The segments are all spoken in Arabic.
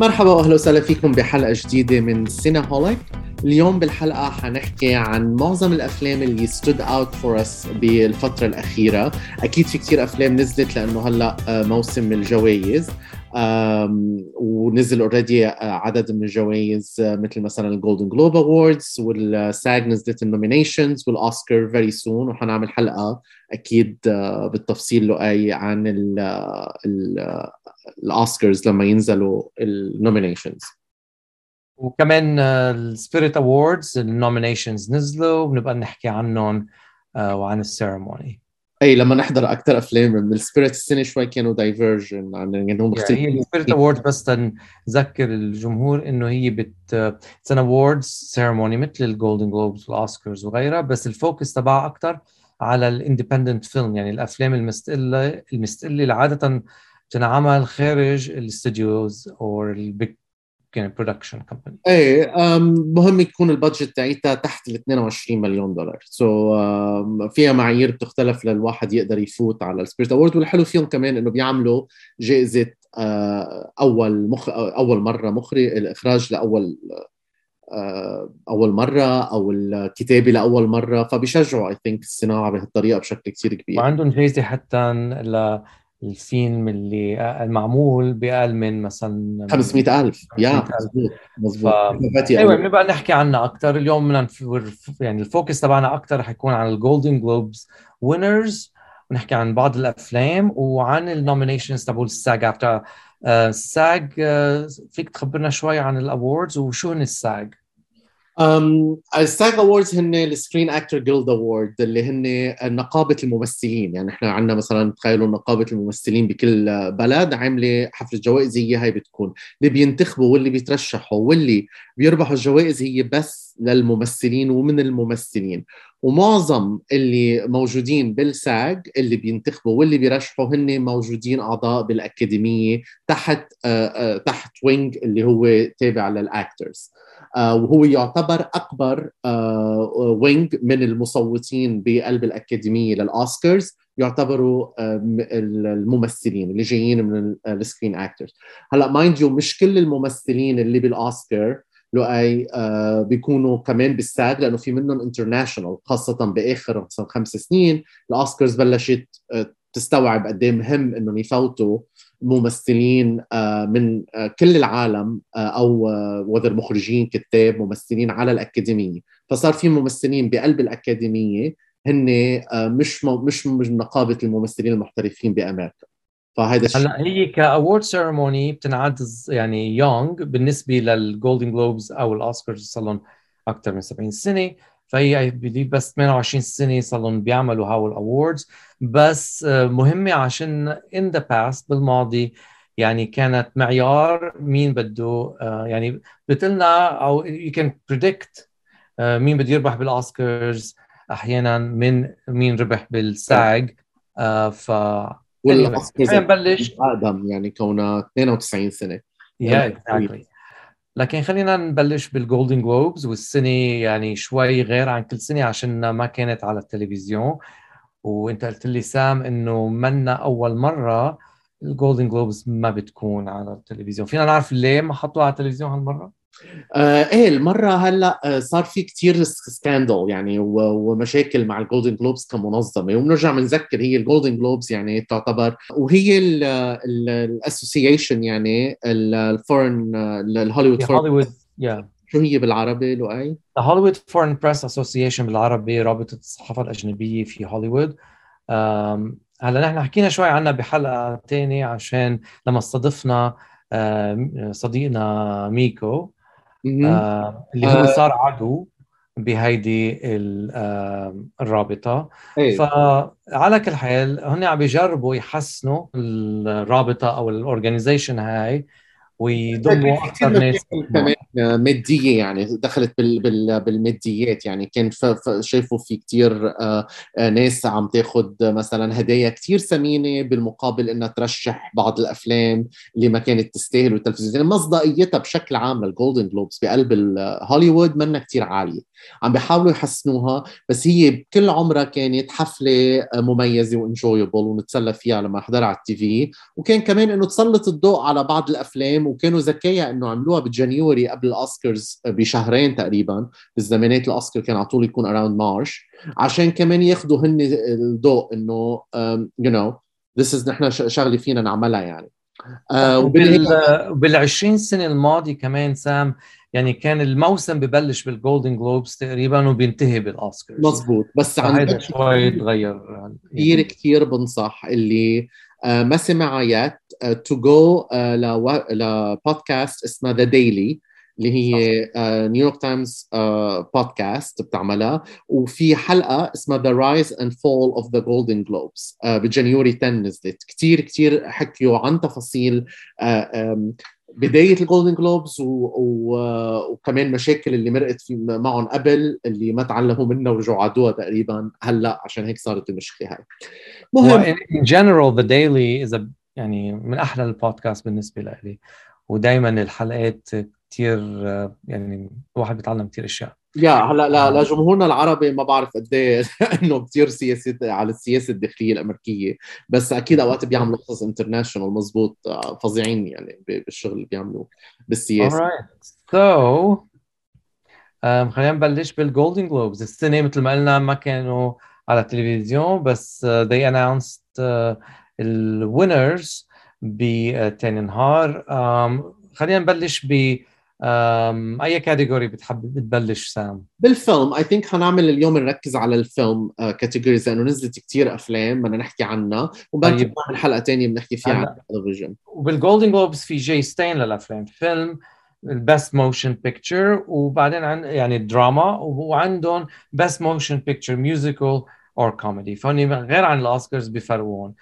مرحبا وأهلا وسهلا فيكم بحلقة جديدة من Cineholic اليوم بالحلقة حنحكي عن معظم الأفلام اللي stood out for us بالفترة الأخيرة. أكيد في كثير أفلام نزلت لأنه هلأ موسم الجوائز. ونزل already عدد من الجوائز مثل مثلا ال Golden Globe Awards وال SAG نزلت ال nominations والاوسكار very soon وحنعمل حلقة أكيد بالتفصيل لؤي عن الأوسكارز لما ينزلوا ال nominations وكمان ال Spirit Awards ال nominations نزلوا وبنبقى نحكي عنهم وعن ال ceremony أي لما نحضر أكثر أفلام من ال Spirit السنة شوي كانوا divergent عن يعني هم مختلفين هي ال Spirit Award بس نذكر الجمهور إنه هي it's an awards ceremony مثل ال Golden Globes وال Oscars وغيرها بس ال focus تبعها أكثر على ال independent film يعني الأفلام المستقلة المستقلة اللي عادة بتنعمل خارج الاستديوز أو ال big يعني production company إيه مهم يكون ال budget تاعتها تحت ال 22 مليون دولار. so so, فيها معايير بتختلف للواحد يقدر يفوت على ال Spirit Award والحلو فيهم كمان إنه بيعملوا جائزة أول مخ أول مرة مخرج الإخراج لأول أول مرة أو الكتابة لأول مرة. فبيشجعوا I think الصناعة بهالطريقة بشكل كثير كبير. وعندهم جائزه حتى ل الفيلم اللي المعمول بأقل من مثلا 500000 yeah مظبوط ف... أيوه بنبقى نحكي عنها أكثر اليوم من يعني ال focus تبعنا أكثر حيكون عن ال Golden Globes winners ونحكي عن بعض الأفلام وعن ال nominations تبع ال SAG after ال SAG فيك تخبرنا شوي عن ال awards وشو هن ال SAG؟ ال SAG Awards هن ال Screen Actor Guild Award اللي هن نقابة الممثلين. يعني إحنا عندنا مثلا تخيلوا نقابة الممثلين بكل بلد عاملة حفلة جوائز هي هي بتكون. اللي بينتخبوا واللي بيترشحوا واللي بيربحوا الجوائز هي بس للممثلين ومن الممثلين. ومعظم اللي موجودين بال SAG اللي بينتخبوا واللي بيرشحوا هن موجودين أعضاء بالأكاديمية تحت تحت wing اللي هو تابع لل actors وهو يعتبر أكبر wing من المصوتين بقلب الأكاديمية للأوسكارز يعتبروا الممثلين اللي جايين من ال Screen Actors هلأ mind you مش كل الممثلين اللي بالأوسكار لؤي آه بيكونوا كمان بال SAG لأنه في منهم international خاصة بآخر خمس سنين الأوسكارز بلشت آه تستوعب قد إيه مهم إنهم يفوتوا ممثلين آه من آه كل العالم آه other مخرجين كتاب ممثلين على الأكاديمية. فصار في ممثلين بقلب الأكاديمية هن مش مش من نقابة الممثلين المحترفين بأمريكا. فهذا الشيء. هلأ هي ك award ceremony بتنعد يعني young بالنسبة لل Golden Globes أو الأوسكارز صار لهم أكثر من 70 سنة. ف I believe بس 28 سنة صار لهم بيعملوا هاو ال awards بس مهمة عشان in the past بالماضي يعني كانت معيار مين بده يعني بتقلنا أو you can predict مين بده يربح بالأوسكارز أحيانا من مين ربح بال SAG ف والأوسكارز نبلش. اقدم يعني كونها 92 سنة. yeah exactly لكن خلينا نبلش بال Golden Globes والسنة يعني شوي غير عن كل سنة عشان ما كانت على التلفزيون. وأنت قلت لي سام إنه منا أول مرة ال Golden Globes ما بتكون على التلفزيون. فينا نعرف ليه ما حطوها على التلفزيون هالمرة؟ آه إيه المرة هلأ صار في كتير scandal يعني ومشاكل مع ال Golden Globes كمنظمة. وبنرجع بنذكر هي ال Golden Globes يعني تعتبر وهي ال association يعني ال Foreign ال Hollywood Hollywood شو هي بالعربي لؤي؟ Hollywood Foreign Press Association بالعربي رابطة الصحافة الأجنبية في هوليوود هلأ نحن حكينا شوي عنها بحلقة ثانية عشان لما استضفنا صديقنا ميكو. آه اللي هو صار عدو بهيدي الرابطة. أيه. فعلى كل حال هن عم بيجربوا يحسنوا الرابطة أو ال organization هاي ويضموا أكثر ناس كمان مادية يعني دخلت بال بال بالماديات يعني. كان شايفوا في كثير ناس عم تاخذ مثلا هدايا كثير ثمينة بالمقابل إنها ترشح بعض الأفلام اللي ما كانت تستاهل والتلفزيون. يعني مصداقيتها بشكل عام لل Golden Globes بقلب هوليوود منا كثير عالية. عم بيحاولوا يحسنوها بس هي بكل عمرها كانت حفلة مميزة و enjoyable ونتسلى فيها لما حضرها على ال TV. وكان كمان إنه تسلط الضوء على بعض الأفلام الافلام وكانوا ذكية إنه عملوها ب January قبل الأوسكارز بشهرين تقريبا. بالزمانات الأوسكار كان على طول يكون around March عشان كمان ياخذوا هن الضوء إنه you know this is نحن شغلة فينا نعملها يعني. آه وبال 20 سنة الماضيه كمان سام يعني كان الموسم ببلش بال Golden Globes تقريبا وبينتهي بالاوسكار مزبوط بس عن شوي تغير كثير كثير بنصح اللي آه ما سمع yet to go ل podcast اسمها The Daily اللي هي New York Times podcast بتعملها. وفي حلقة اسمها The Rise and Fall of the Golden Globes ب January 10 نزلت. كثير كثير حكيوا عن تفاصيل uh, um, بداية الجولدن جلوبز و... و... وكمان مشاكل اللي مرقت في معهم قبل اللي ما تعلموا منها ورجعوا عادوها تقريبا. هلأ عشان هيك صارت المشكلة هاي. مهم. General the daily is a يعني من أحلى البودكاست بالنسبة لي ودائما الحلقات كثير يعني الواحد بيتعلم كثير أشياء. يا هلأ لا لجمهورنا العربي ما بعرف قد إيه إنه كثير سياسة على السياسة الداخلية الأمريكية. بس أكيد أوقات بيعملوا قصص انترناشونال مزبوط فظيعين يعني بالشغل اللي بيعملوه بالسياسة. Alright so um, خلينا نبلش بال Golden Globes السنة مثل ما قلنا ما كانوا على التلفزيون بس uh, they announced uh, ال winners بتاني نهار. um, خلينا نبلش ب أي category بتحب تبلش سام؟ بالفيلم I think حنعمل اليوم نركز على الفيلم categories لأنه نزلت كثير أفلام بدنا نحكي عنها وبعد طيب. نعمل حلقة ثانية بنحكي فيها عن التلفزيون وبال Golden Globes في جاي ستين للأفلام. فيلم ال best motion picture وبعدين عن يعني دراما وعندهم best motion picture musical or comedy فهن غير عن الأوسكارز بفرقون.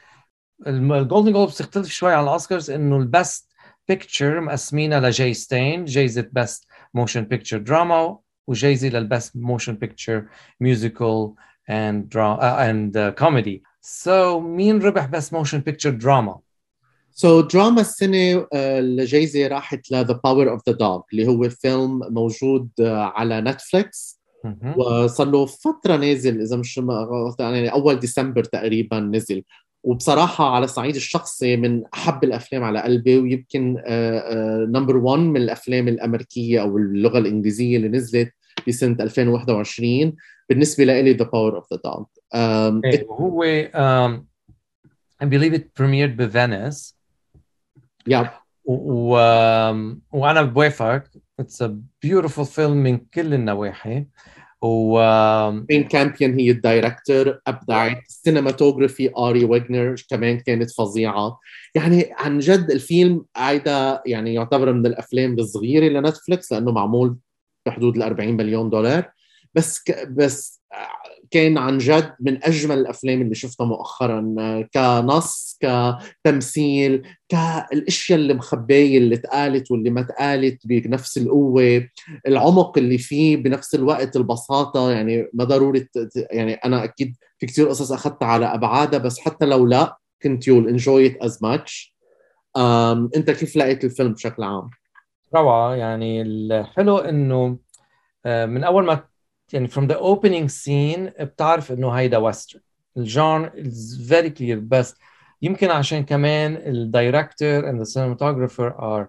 ال Golden Globes تختلف شوي عن الأوسكارز إنه ال best picture مقسمينها لجاي ستين جايزة best motion picture drama وجايزة لل best motion picture musical uh, and uh, comedy. So مين ربح best motion picture drama؟ so so, drama السنة الجائزة راحت ل The Power of the Dog اللي هو فيلم موجود uh, على Netflix وصار له فترة نازل إذا مش يعني أول ديسمبر تقريبا نزل وبصراحة على الصعيد الشخصي من أحب الأفلام على قلبي ويمكن number 1 من الأفلام الأمريكية أو اللغة الإنجليزية اللي نزلت بسنة 2021 بالنسبة لي The Power of the Dog. um, هو um, I believe it premiered ب Venice. Yep. و, وأنا بوافقك. It's a beautiful film من كل النواحي. و Jane Campion هي ال director أبدعت. ال cinematography Ari Wegner كمان كانت فظيعة. يعني عن جد الفيلم هيدا يعني يعتبر من الأفلام الصغيرة ل Netflix لأنه معمول بحدود ال 40 مليون دولار. بس ك... بس كان عن جد من أجمل الأفلام اللي شفتها مؤخرا كنص كتمثيل كالأشياء اللي مخبايه اللي اتقالت واللي ما اتقالت بنفس القوة العمق اللي فيه بنفس الوقت البساطة يعني ما ضروري يعني أنا أكيد في كثير قصص أخذتها على أبعادها بس حتى لو لا كنت يول انجوي ات از ماتش أنت كيف لقيت الفيلم بشكل عام؟ روعة يعني الحلو إنه من أول ما يعني from the opening scene بتعرف انه هيدا ويسترن الجان is very clear بس يمكن عشان كمان الدايركتور and the cinematographer are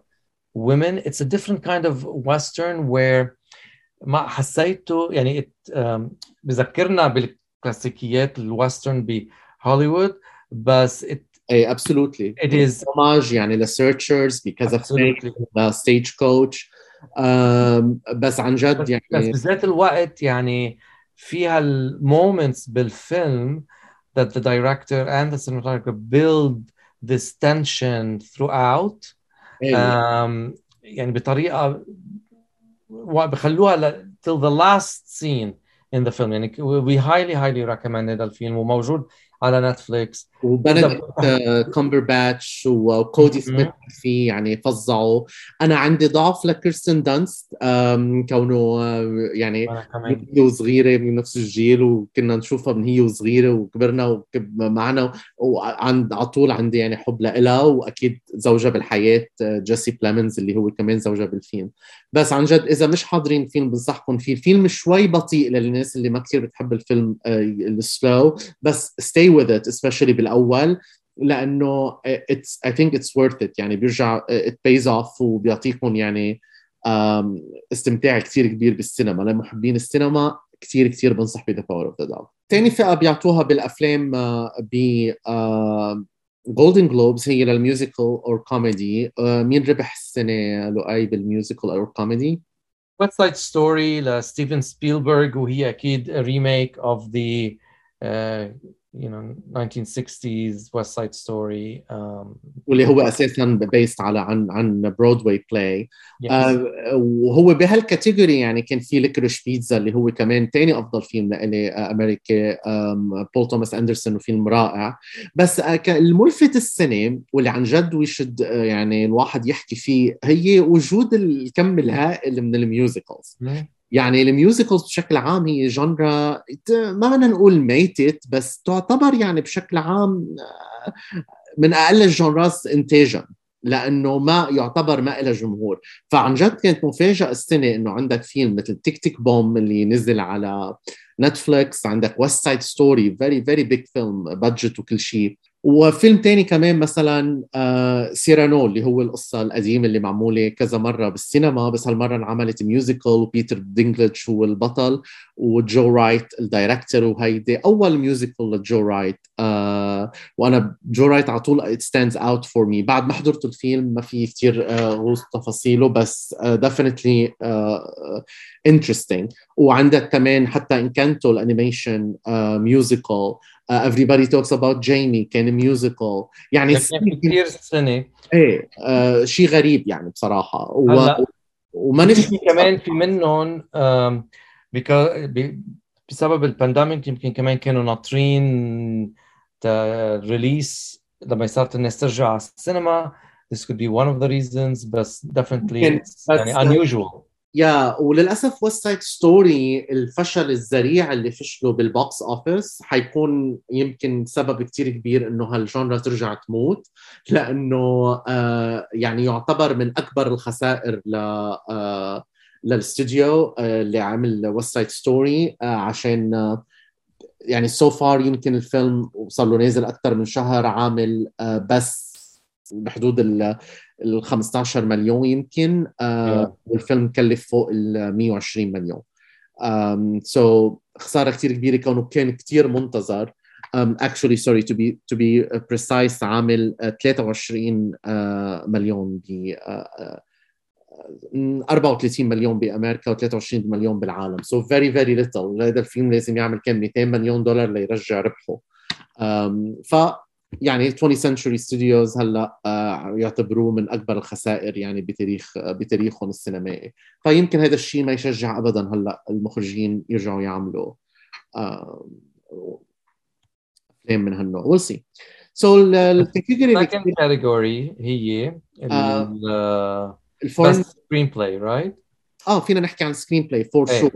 women it's a different kind of western where ما حسيته يعني it, um, بذكرنا بالكلاسيكيات الويسترن بهوليوود بس it اي absolutely it is homage يعني the searchers because absolutely. of the stagecoach بس عن جد يعني بس بذات الوقت يعني فيها المومنتس بالفيلم that the director and the cinematographer build this tension throughout um, يعني بطريقه بخلوها till the last scene in the film يعني we highly highly recommend هذا الفيلم وموجود على نتفليكس وبنديكت كومبر باتش وكودي سميث فيه يعني فظعوا. أنا عندي ضعف لكريستن دانست كونه يعني هي وصغيرة من نفس الجيل وكنا نشوفها من هي وصغيرة وكبرنا معنا وعند على طول عندي يعني حب لها وأكيد زوجها بالحياة جيسي بليمنز اللي هو كمان زوجها بالفيلم. بس عن جد إذا مش حاضرين فيلم بنصحكم فيه. الفيلم شوي بطيء للناس اللي ما كثير بتحب الفيلم ال slow بس stay with it especially بالاول لأنه it's I think it's worth it يعني بيرجع it pays off وبيعطيكم يعني استمتاع كثير كبير بالسينما. لمحبين السينما كثير كثير بنصح ب The Power of the Dog ثاني فئة بيعطوها بالأفلام ب Golden Globes هي لل musical or comedy مين ربح السنة لؤي بال musical or comedy West Side Story لستيفن سبيلبرغ وهي أكيد remake of the you know 1960s West Side Story um, واللي هو أساسا based على عن عن Broadway play yes. uh, وهو بهال category يعني كان في Licorice Pizza اللي هو كمان ثاني أفضل فيلم لإلي أمريكي um, بول توماس اندرسون وفيلم رائع بس uh, الملفت السنة واللي عن جد ويشد uh, يعني الواحد يحكي فيه هي وجود الكم الهائل من ال musicals. يعني ال musicals بشكل عام هي genre ما بدنا نقول ميتت بس تعتبر يعني بشكل عام آه، من أقل ال genreات انتاجا لأنه ما يعتبر ما لها جمهور. فعن جد كانت مفاجأة السنة إنه عندك فيلم مثل Tick, Tick... Boom اللي نزل على نتفليكس عندك West Side Story very very big film budget وكل شيء. وفيلم تاني كمان مثلا آه سيرانو اللي هو القصة القديمة اللي معمولة كذا مرة بالسينما بس هالمرة انعملت musical وبيتر دينكلج هو البطل وجو رايت ال director وهيدي أول musical لجو رايت آه وأنا جو رايت على طول it stands out for me. بعد ما حضرت الفيلم ما في كثير آه غوص تفاصيله بس definitely interesting. وعندك كمان حتى Encanto ال animation musical uh, everybody talks about Jamie كان musical يعني كثير سنة. إيه uh, شيء غريب يعني بصراحة. و... وما نفسي كمان في منهم بسبب ال pandemic يمكن كمان كانوا ناطرين release لما صارت الناس ترجع على السينما. This could be one of the reasons بس definitely it's يعني unusual. يا وللأسف West Side Story الفشل الذريع اللي فشله بال box office حيكون يمكن سبب كتير كبير إنه هال genre ترجع تموت لأنه آه يعني يعتبر من أكبر الخسائر ل آه للاستوديو آه اللي عمل West Side Story عشان يعني so so فار يمكن الفيلم صار له نازل أكثر من شهر عامل بس بحدود ال ال 15 مليون يمكن آه والفيلم كلف فوق ال 120 مليون. so so خسارة كثير كبيرة كونه كان كثير منتظر. um, actually sorry to be to be precise عامل 23 uh, مليون ب uh, 34 مليون بأمريكا و23 مليون بالعالم. so very very little هذا الفيلم لازم يعمل كم 200 مليون دولار ليرجع ربحه. um, ف يعني 20 Century Studios هلا آه، يعتبروه من أكبر الخسائر يعني بتاريخ بتاريخهم السينمائي. فيمكن هذا الشيء ما يشجع ابدا هلا المخرجين يرجعوا يعملوا أفلام من هالنوع we'll see so ال category second category هي ال foreign screenplay رايت آه فينا نحكي عن screenplay for sure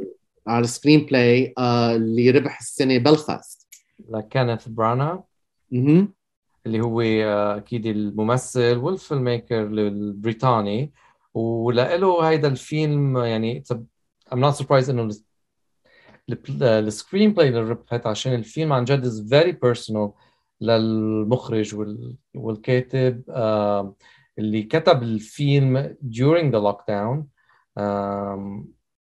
على ال screenplay اللي ربح السنة بلفاست لكينيث برانا. اللي هو آه، أكيد الممثل وال filmmaker البريطاني ولإله هيدا الفيلم يعني I'm not surprised إنه ال screenplay اللي ربحت عشان الفيلم عن جد is very personal للمخرج والكاتب اللي كتب الفيلم during the lockdown.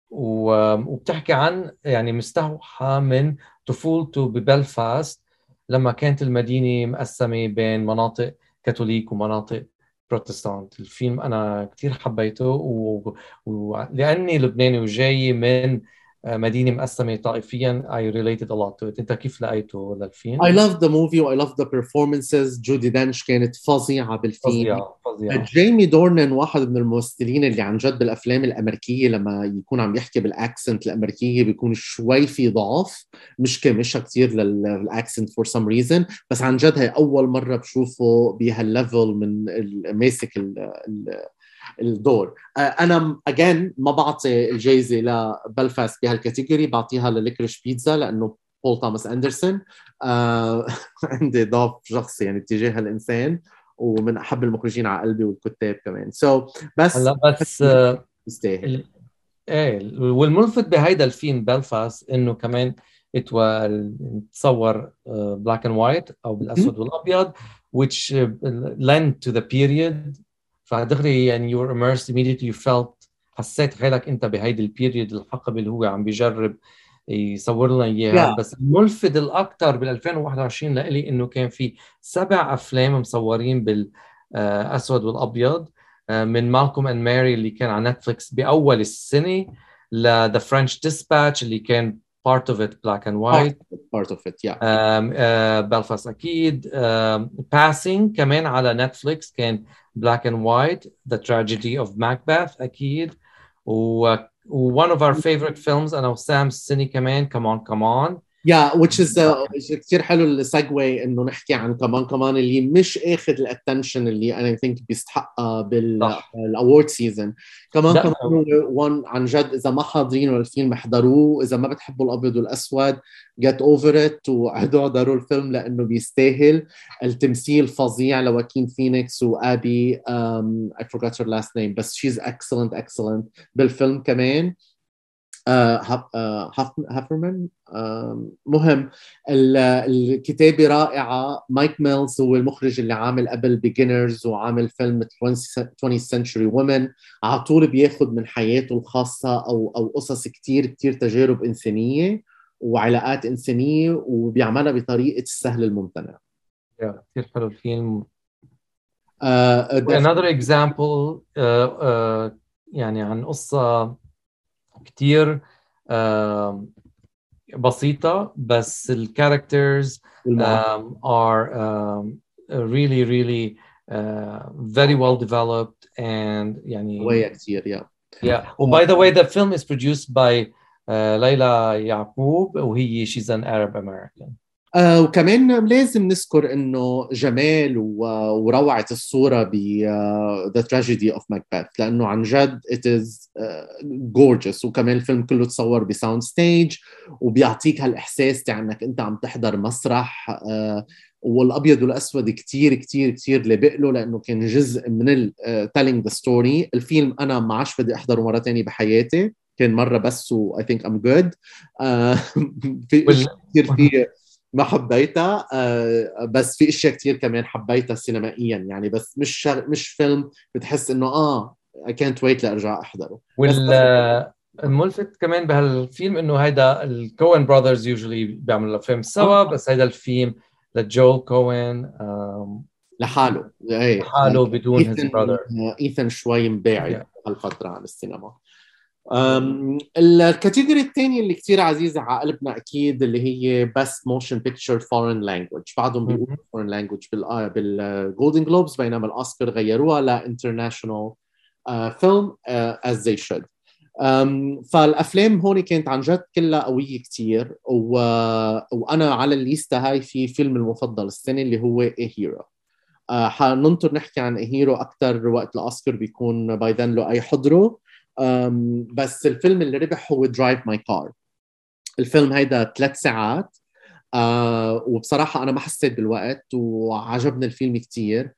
وبتحكي عن يعني مستوحى من طفولته ببلفاست. لما كانت المدينة مقسمة بين مناطق كاثوليك ومناطق بروتستانت. الفيلم أنا كثير حبيته ولاني و... لبناني وجاي من مدينة مقسمة طائفيا. I related a lot to it. انت كيف لقيته للفيلم؟ I love the movie و I love the performances. جودي دنش كانت فظيعة بالفيلم. فظيعة فظيعة. جيمي دورنان واحد من الممثلين اللي عن جد بالأفلام الأمريكية لما يكون عم يحكي بال accent الأمريكية بيكون شوي في ضعف. مش كمشها كثير لل accent for some reason بس عن جد هي أول مرة بشوفه بهال level من ماسك الدور. آه، أنا again ما بعطي الجائزه لبلفاست بهال category بعطيها ل Licorice Pizza لأنه بول توماس أندرسون. آه عندي ضعف شخصي يعني تجاه الانسان ومن أحب المخرجين على قلبي والكتاب كمان. so so, بس هلا بس يستاهل إيه والملفت بهيدا الفيلم بلفاست إنه كمان تصور black and white أو بالأسود والأبيض which uh, lent to the period فدغري يعني you were immersed immediately. You felt حسيت حالك انت بهيدي ال period الحقبة اللي هو عم بيجرب يصور لنا إياها. Yeah. بس الملفت الاكثر بال 2021 لإلي إنه كان في سبع أفلام مصورين بالاسود والأبيض من Malcolm and Marie اللي كان على نتفلكس بأول السنة ل The French Dispatch اللي كان part of it black and white. part of it yeah. um, uh, Belfast أكيد. um, passing كمان على نتفلكس كان black and white the tragedy of Macbeth أكيد و one of our favorite films أنا وسام السنة C'mon C'mon which is uh, كثير حلو ال segue إنه نحكي عن C'mon C'mon اللي مش آخذ ال attention اللي I think بيستحقها بال award season C'mon C'mon وان عن جد إذا ما حاضرين الفيلم احضروه إذا ما بتحبوا الأبيض والأسود get over it وعدوا احضروا الفيلم لأنه بيستاهل. التمثيل فظيع لواكين فينيكس وجابي um, I forgot her last name بس she's excellent excellent بالفيلم كمان. هوفمان مهم. الكتابة رائعة. مايك ميلز هو المخرج اللي عامل قبل Beginners وعامل فيلم 20th century women. على طول بياخذ من حياته الخاصة أو أو قصص كتير كتير تجارب إنسانية وعلاقات إنسانية وبيعملها بطريقة السهل الممتنع. كثير حلو الفيلم. uh, another example uh, uh, يعني عن قصة كتير بسيطة بس الكاركترز are um, really really uh, very well developed and يعني قوية كتير yeah yeah oh, by the way the film is produced by uh, ليلى يعقوب وهي she's an Arab American آه وكمان لازم نذكر إنه جمال وروعة الصورة ب The Tragedy of Macbeth لأنه عن جد it is gorgeous وكمان الفيلم كله تصور ب sound stage وبيعطيك هالإحساس تاع إنك أنت عم تحضر مسرح uh, والأبيض والأسود كثير كثير كثير لبق له لأنه كان جزء من telling the story الفيلم أنا ما عادش بدي أحضره مرة ثانية بحياتي كان مرة بس و I think I'm good في كثير فيه ما حبيتها آه بس في إشياء كثير كمان حبيتها سينمائيا. يعني بس مش شغ... مش فيلم بتحس إنه آه اي كانت ويت لأرجع أحضره. وال الملفت كمان بهالفيلم إنه هيدا ال Coen brothers usually بيعملوا افلام سوا بس هيدا الفيلم لجول كوين لحاله. إيه. لحاله بدون his brother إيثن شوي مباعد yeah. هالفترة عن السينما. ال category الثانية اللي كثير عزيزة على قلبنا أكيد اللي هي best motion picture foreign language بعضهم بيقولوا foreign language بال Golden Globes بينما الأوسكار غيروها ل international film as they should فالأفلام هون كانت عن جد كلها قوية كثير و... وأنا على الليستة هاي في فيلم المفضل السنة اللي هو A Hero uh, حننطر نحكي عن Hero أكثر وقت الأوسكار بيكون by then له أي حضره بس الفيلم اللي ربح هو Drive My Car الفيلم هيدا ثلاث ساعات. آه وبصراحة أنا ما حسيت بالوقت وعجبني الفيلم كتير.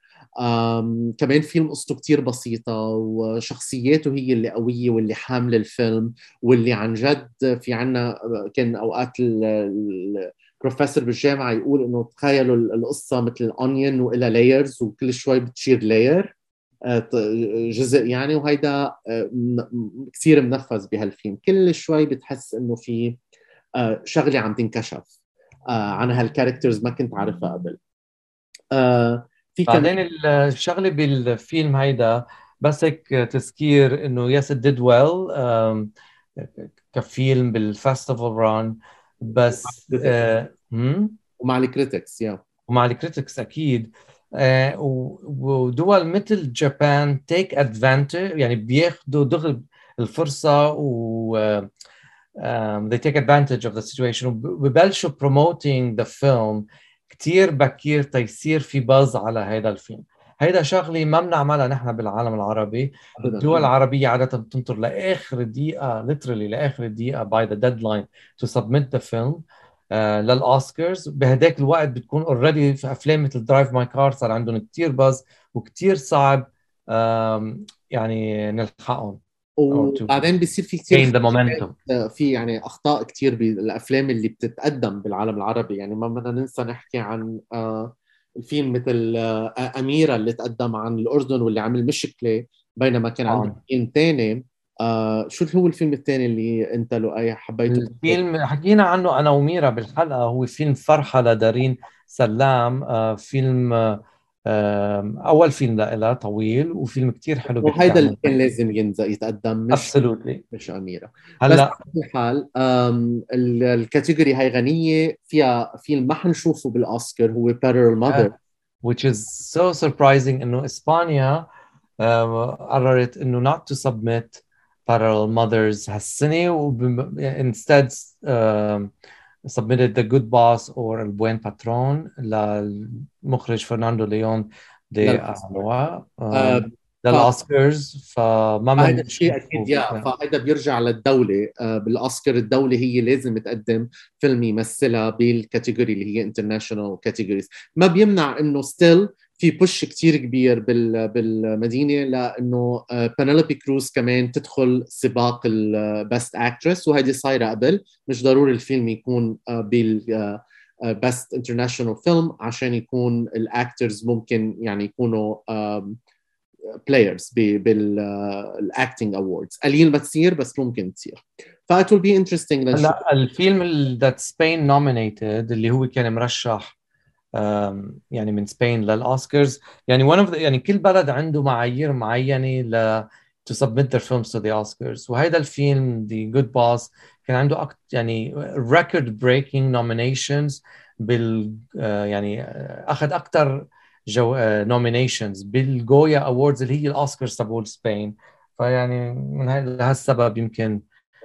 كمان فيلم قصته كتير بسيطة وشخصياته هي اللي قوية واللي حاملة الفيلم واللي عن جد في عنا كان أوقات البروفيسور بالجامعة يقول إنه تخيلوا القصة مثل onion وإلها layers وكل شوي بتشير layer جزء يعني وهيدا آه، كثير منفذ بهالفيلم. كل شوي بتحس إنه في آه، شغلة عم تنكشف عن هال characters ما كنت عارفها قبل. في بعدين الشغلة بالفيلم هيدا بس هيك تذكير إنه it did well كفيلم بال festival run بس ومع ال critics yeah ومع ال critics أكيد. آه، ودول مثل Japan take advantage يعني بياخذوا دغري الفرصة و um, they take advantage of the situation وببلشوا promoting the film. كثير بكير تيصير في buzz على هذا الفيلم. هيدا شغلة ما بنعملها نحن بالعالم العربي. الدول العربية عادة بتنطر لآخر دقيقة literally لآخر دقيقة by the deadline to submit the film. آه، للأوسكارز. بهداك الوقت بتكون already في أفلام مثل Drive My Car صار عندهم كثير buzz وكثير صعب يعني نلحقهم. وبعدين بيصير في كثير في يعني أخطاء كثير بالأفلام اللي بتتقدم بالعالم العربي. يعني ما بدنا ننسى نحكي عن الفيلم مثل آه، أميرة اللي تقدم عن الأردن واللي عمل مشكلة بينما كان عنده آه. فيلم ثاني آه شو هو الفيلم الثاني اللي انت لؤي حبيته؟ الفيلم حكينا عنه أنا وميرا بالحلقة هو فيلم فرحة لدارين سلام آه فيلم آه أول فيلم لها طويل وفيلم كتير حلو وهيدا اللي كان لازم ينزل يتقدم مش absolutely مش اميره هلأ بس هال category هاي غنية فيها فيلم ما حنشوفه بالأوسكار هو بارل ماذر which is so surprising إنه إسبانيا قررت إنه not to submit parallel mothers هالسنه وب... instead um, submitted The Good Boss or El Buen Patron للمخرج فرناندو ليون دي الوا للاوسكارز فما هذا الشيء أكيد يا فهذا بيرجع للدولة بالأوسكار الدولة هي لازم تقدم فيلم يمثلها بال category اللي هي international categories ما بيمنع إنه still في push كتير كبير بالميديا لأنه بينيلوبي كروز كمان تدخل سباق ال best actress وهذه صايرة قبل. مش ضروري الفيلم يكون بال best international film عشان يكون ال actors ممكن يعني يكونوا players بال acting awards قليل ما تصير بس ممكن تصير. ف it will be interesting لا الفيلم that Spain nominated اللي هو كان مرشح يعني من Spain للأوسكارز. يعني one of the يعني كل بلد عنده معايير معينة ل to submit their films to the Oscars. وهذا الفيلم The Good Boss كان عنده أكت يعني record breaking nominations بال يعني أخذ أكثر جو nominations بالجويا awards اللي هي الأوسكارز تبعول Spain فيعني من هالسبب يمكن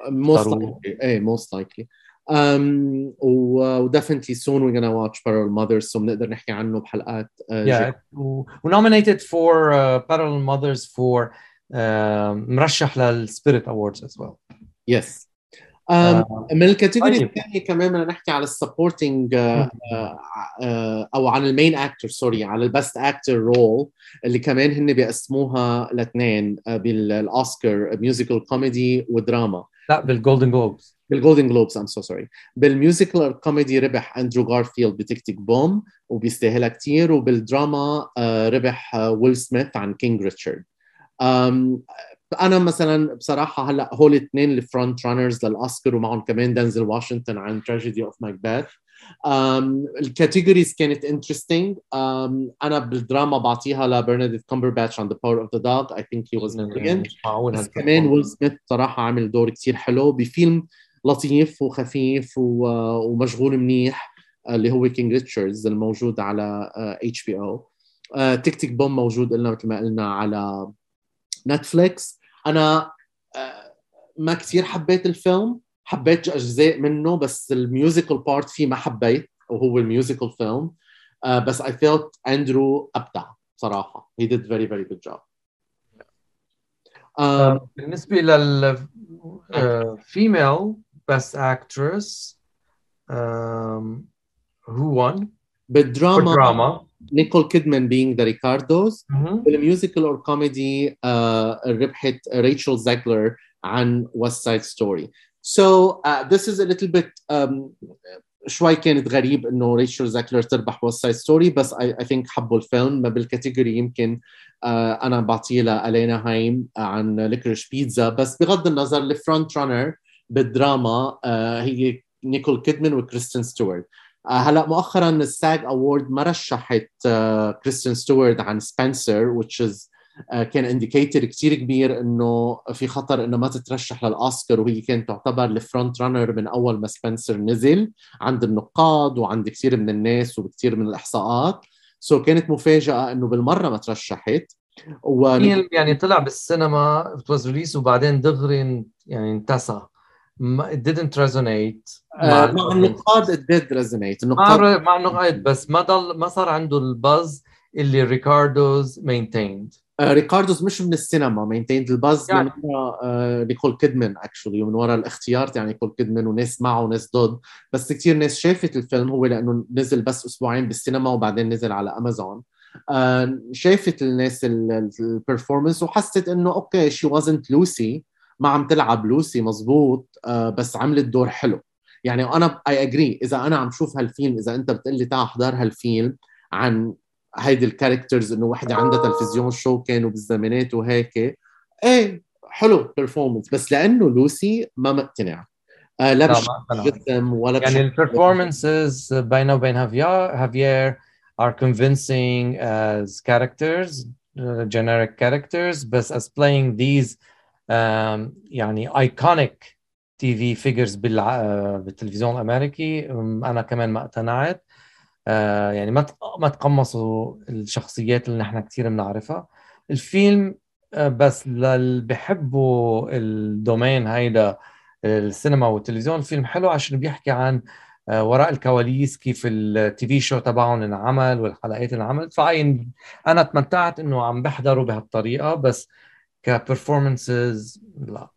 most likely. إيه most likely. Um, و definitely soon we're gonna watch Parallel Mothers so بنقدر نحكي عنه بحلقات uh, yeah و nominated for uh, Parallel Mothers for uh, مرشح لل Spirit Awards as well yes um, آه. من ال category طيب. الثانية كمان بدنا نحكي على ال supporting uh, uh, أو عن ال main أكتر sorry على ال best actor role اللي كمان هن بيقسموها لاثنين uh, بالاوسكار musical comedy ودراما لا بال Golden Globes بال Golden Globes I'm so sorry بال musical comedy ربح اندرو غارفيلد ب Tick, Tick Boom وبيستاهلها كثير وبالدراما ربح ويل سميث عن King Richard أنا مثلا بصراحة هلأ هول الاثنين ال front runners للأوسكار ومعهم كمان دنزل واشنطن عن Tragedy of Macbeth ال categories كانت interesting أنا بالدراما بعطيها لبنديكت كومبرباتش عن The Power of the Dog I think he was brilliant بس كمان ويل سميث صراحة عامل دور كثير حلو بفيلم لطيف وخفيف ومشغول منيح اللي هو King Richard الموجود على HBO Tick, Tick Boom موجود قلنا مثل ما قلنا على نتفليكس أنا ما كثير حبيت الفيلم. حبيت أجزاء منه بس ال musical part فيه ما حبيت وهو ال musical فيلم بس I felt اندرو أبدع صراحة. He did very very good job. um, بالنسبة لل uh, best actress um, who won? بالدراما بالدراما نيكول كيدمان being the Ricardos. بال musical or comedy ربحت ريتشل زاكلر عن West Side Story. So uh, this is a little bit um, شوي كانت غريب إنه ريتشل زاكلر تربح West Side Story بس I I think حبوا الفيلم. ما بال category يمكن uh, أنا بعطيه لألينا هايم عن Licorice Pizza بس بغض النظر ال front runner بالدراما uh, هي نيكول كيدمان وكريستين ستوارت هلا مؤخرا ال SAG award ما رشحت كريستين ستوارت عن Spencer which is كان indicator كثير كبير إنه في خطر إنه ما تترشح للأوسكار وهي كانت تعتبر ال front runner من أول ما سبنسر نزل عند النقاد وعند كثير من الناس وبكثير من الإحصاءات. so so كانت مفاجأة إنه بالمرة ما ترشحت. و يعني طلع بالسينما was released وبعدين دغري يعني انتسى. it didn't resonate مع, مع النقاد. it did resonate. النقاد مع, النقاد بس ما ضل ما صار عنده ال buzz اللي Ricardos maintained. Ricardos مش من السينما maintained ال buzz يعني. من ورا نيكول كيدمان actually ومن ورا الاختيار تاع نيكول كيدمان وناس معه وناس ضد. بس كثير ناس شافت الفيلم هو لأنه نزل بس أسبوعين بالسينما وبعدين نزل على امازون شافت الناس ال performance وحست إنه okay she wasn't Lucy ما عم تلعب لوسي مزبوط بس عملت دور حلو. يعني أنا I agree إذا أنا عم شوف هالفيلم إذا أنت بتقول لي تعال أحضر هالفيلم عن هيدي ال characters إنه وحده عندها تلفزيون show كانوا بالزمانات وهيك. إيه حلو performance بس لأنه لوسي ما مقتنع. آه لا بجسم ولا يعني ال performances بينه وبين هافيار هافير are convincing as characters uh, generic characters. بس as playing these um, يعني iconic TV figures بالتلفزيون الأمريكي أنا كمان ما اقتنعت. آه، يعني ما ما تقمصوا الشخصيات اللي نحن كثير بنعرفها. الفيلم آه، بس للي بحبوا ال domain هيدا السينما والتلفزيون الفيلم حلو عشان بيحكي عن آه، وراء الكواليس كيف ال TV show تبعهم انعمل والحلقات انعملت. فعين أنا تمتعت إنه عم بحضره بهالطريقة بس ك performances لا.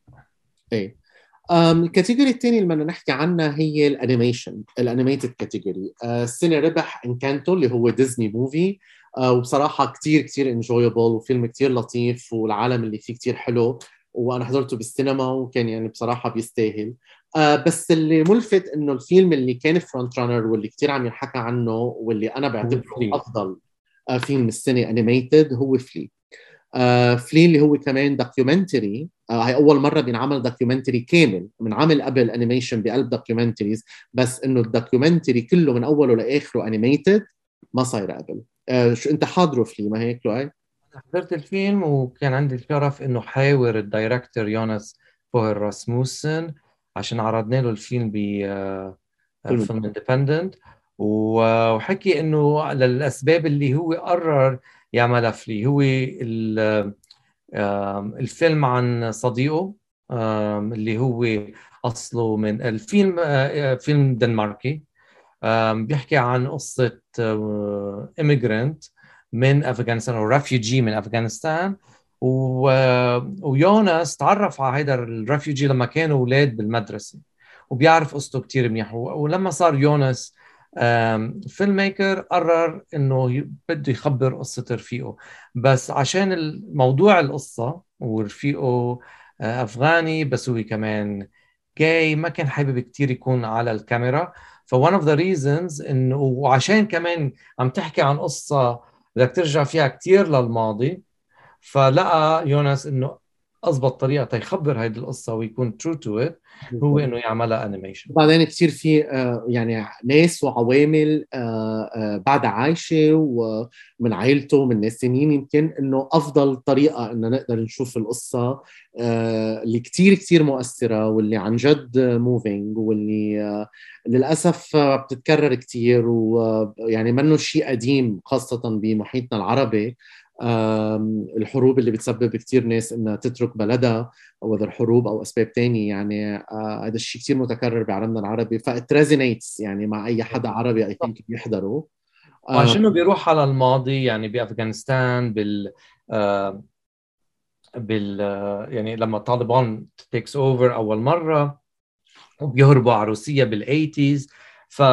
إيه. ال category الثاني اللي بدنا نحكي عنها هي ال animation ال animated category السنة ربح Encanto اللي هو ديزني movie آه، وبصراحة كثير كثير enjoyable وفيلم كثير لطيف والعالم اللي فيه كثير حلو. وأنا حضرته بالسينما وكان يعني بصراحة بيستاهل. آه بس اللي ملفت إنه الفيلم اللي كان front runner واللي كثير عم ينحكى عنه واللي أنا بعتبره أفضل آه فيلم السنة animated هو Flee آه Flee اللي هو كمان documentary آه هي أول مرة بينعمل documentary كامل. من عمل قبل animation بقلب documentaries بس إنه ال documentary كله من أوله لآخره animated ما صاير قبل. آه شو أنت حاضره Flee ما هيك لؤي؟ حضرت الفيلم وكان عندي الشرف إنه حاور ال director يونس بوهر راسموسن عشان عرضنا له الفيلم ب Film Independent وحكي إنه للأسباب اللي هو قرر يعملها Flee هو الفيلم عن صديقه اللي هو أصله من الفيلم آه، فيلم دنماركي. بيحكي عن قصة immigrant من أفغانستان أو refugee من أفغانستان. و... ويونس تعرف على هيدا ال refugee لما كانوا أولاد بالمدرسة وبيعرف قصته كثير منيح. ولما صار يونس filmmaker قرر إنه بده يخبر قصه رفيقه بس عشان الموضوع القصة ورفيقه آه، أفغاني بس هو كمان جاي ما كان حابب كثير يكون على الكاميرا. ف one of the reasons إنه وعشان كمان عم تحكي عن قصة بدك ترجع فيها كثير للماضي فلقى يونس إنه أضبط طريقه تيخبر هيدي القصة ويكون true to it هو إنه يعملها animation بعدين كثير في آه، يعني ناس وعوامل آه، آه، بعدها عايشة ومن عائلته من ناس ثانيين يمكن إنه أفضل طريقة إنه نقدر نشوف القصة اللي كثير كثير مؤثرة واللي عن جد moving واللي للأسف بتتكرر كثير ويعني منه شيء قديم خاصة بمحيطنا العربي. الحروب اللي بتسبب كثير ناس إنها تترك بلدها أو اذا حروب أو أسباب تانية يعني آه، هذا الشيء كثير متكرر بعالمنا العربي. ف it resonates يعني مع أي حدا عربي I think بيحضره. وعشان انه بيروح على الماضي؟ يعني بأفغانستان بال آه، بال آه، يعني لما طالبان takes over أول مرة وبيهربوا على روسيا بال80s ف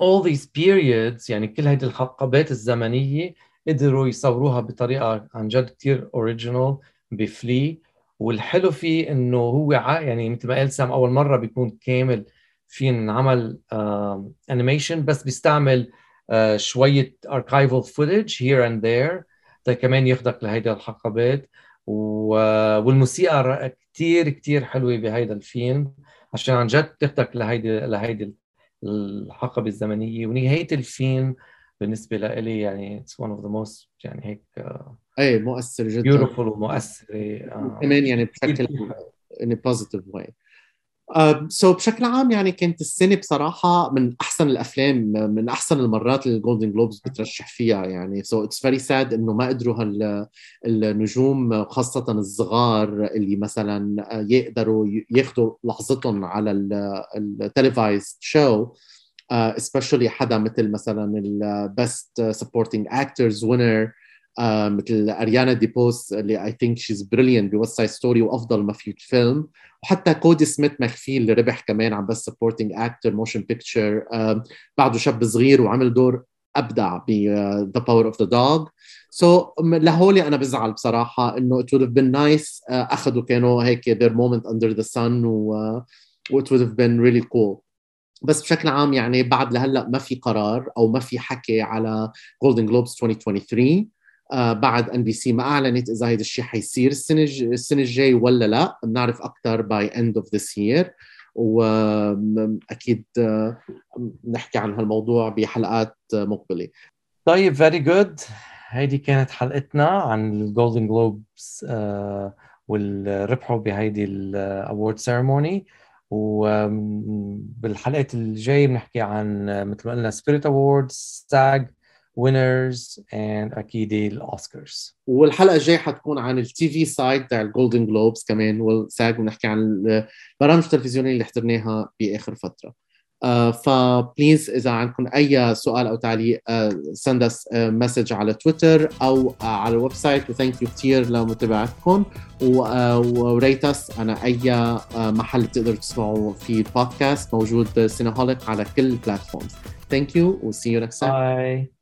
all these periods يعني كل هذه الحقبات الزمنية قدروا يصوروها بطريقة عن جد كثير original ب Flee. والحلو فيه إنه هو يعني مثل ما قال سام أول مرة بيكون كامل فيلم animation بس بيستعمل uh, شوية archival footage here and there كمان ياخذك لهيدا الحقبات. والموسيقى كثير كثير حلوة بهيدا الفيلم. عشان عن جد تاخذك لهيدي لهيدي الحقبة الزمنية. ونهاية الفيلم بالنسبة لي يعني it's one of the most يعني هيك اي مؤثر جدا. beautiful ومؤثرة كمان يعني بشكل in positive way so بشكل عام يعني كانت السنة بصراحة من أحسن الأفلام من أحسن المرات اللي ال Golden Globes بترشح فيها يعني. so it's very sad إنه ما قدروا هال النجوم خاصة الصغار اللي مثلا يقدروا ياخذوا لحظتهم على ال televised show uh, especially حدا مثل مثلا ال best supporting actress winner مثل اريانا ديبوس اللي I think she's brilliant ب West Side Story وأفضل ما في فيلم. وحتى كودي سميث ماكفي اللي ربح كمان عن best supporting actor motion picture بعده شاب صغير وعمل دور أبدع ب The Power of the Dog so لهولي أنا بزعل بصراحة إنه it would have been nice uh, اخذوا كانوا هيك their moment under the sun و uh, it would have been really cool. بس بشكل عام يعني بعد لهلأ ما في قرار أو ما في حكي على Golden Globes 2023 آه بعد NBC ما أعلنت إذا هذا الشيء حيصير السنة السنة الجاي ولا لأ. بنعرف أكثر by end of this year واكيد نحكي عن هالموضوع بحلقات مقبلة. طيب very good هيدي كانت حلقتنا عن ال Golden Globes والربحوا بهيدي ال award ceremony وبالحلقة الجاية بنحكي عن مثل ما قلنا Spirit Awards SAG winners and أكيد الأوسكارز. والحلقة الجاية حتكون عن ال TV side تاع ال Golden Globes كمان وال SAG ونحكي عن البرامج التلفزيونية اللي حضرناها بآخر فترة. ف please إذا عندكم أي سؤال أو تعليق send us message على تويتر أو uh, على ال website و thank you كثير لمتابعتكم. و rate us أنا أي uh, محل بتقدروا تسمعوا فيه بودكاست موجود سينهوليك على كل ال platforms thank you و see you next bye